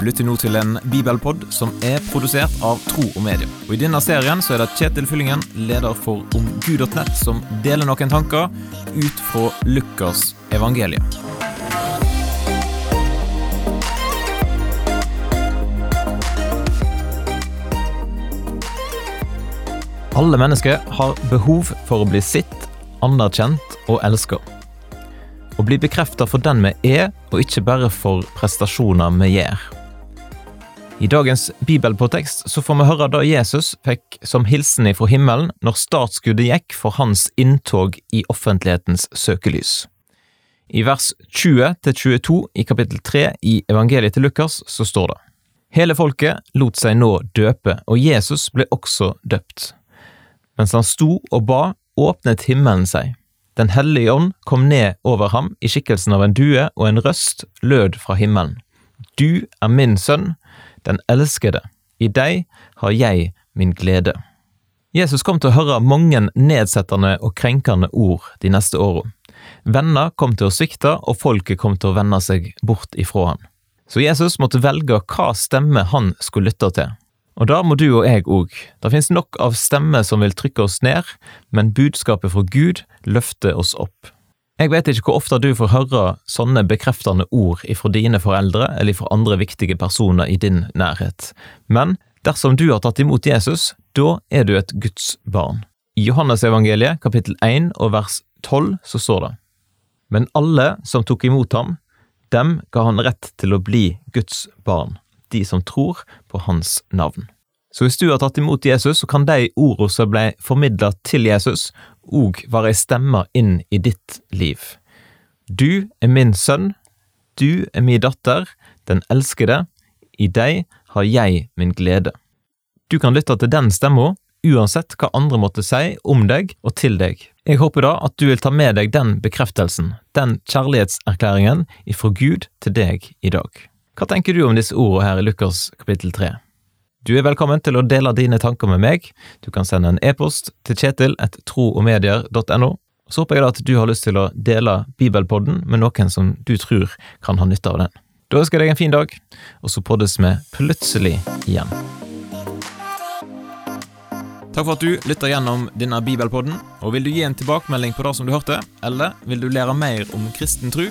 Du lytter nå til en bibelpod som er produsert av Tro og Medie. Og I denne serien så er det Kjetil Fyllingen, leder for omgud.nett, som deler noen tanker ut fra Lukas evangelium. Alle mennesker har behov for å bli sitt, anerkjent og elska. Å bli bekrefta for den vi er, og ikke bare for prestasjoner vi gjør. I dagens bibelpåtekst så får vi høre da Jesus fikk som hilsen ifra himmelen når startskuddet gikk for hans inntog i offentlighetens søkelys. I vers 20-22 i kapittel 3 i evangeliet til Lukas så står det Hele folket lot seg nå døpe, og Jesus ble også døpt. Mens han sto og ba, åpnet himmelen seg. Den hellige ånd kom ned over ham i skikkelsen av en due, og en røst lød fra himmelen. Du er min sønn, den elskede. I deg har jeg min glede. Jesus kom til å høre mange nedsettende og krenkende ord de neste åra. Venner kom til å svikte, og folket kom til å vende seg bort ifra han. Så Jesus måtte velge hva stemme han skulle lytte til. Og da må du og jeg òg. Det finnes nok av stemmer som vil trykke oss ned, men budskapet fra Gud løfter oss opp. Jeg vet ikke hvor ofte du får høre sånne bekreftende ord ifra dine foreldre eller fra andre viktige personer i din nærhet, men dersom du har tatt imot Jesus, da er du et Guds barn. I Johannesevangeliet kapittel 1 og vers 12 så står det Men alle som tok imot ham, dem ga han rett til å bli Guds barn, de som tror på hans navn. Så hvis du har tatt imot Jesus, så kan de ordene som ble formidlet til Jesus, òg være ei stemme inn i ditt liv. Du er min sønn, du er min datter, den elskede, i deg har jeg min glede. Du kan lytte til den stemma, uansett hva andre måtte si om deg og til deg. Jeg håper da at du vil ta med deg den bekreftelsen, den kjærlighetserklæringen ifra Gud til deg i dag. Hva tenker du om disse ordene her i Lukas kapittel 3? Du er velkommen til å dele dine tanker med meg. Du kan sende en e-post til kjetil etter troogmedier.no. Så håper jeg da at du har lyst til å dele Bibelpodden med noen som du tror kan ha nytte av den. Da ønsker jeg deg en fin dag, og så poddes vi plutselig igjen. Takk for at du lytter gjennom denne bibelpodden. og Vil du gi en tilbakemelding på det som du hørte, eller vil du lære mer om kristen tro?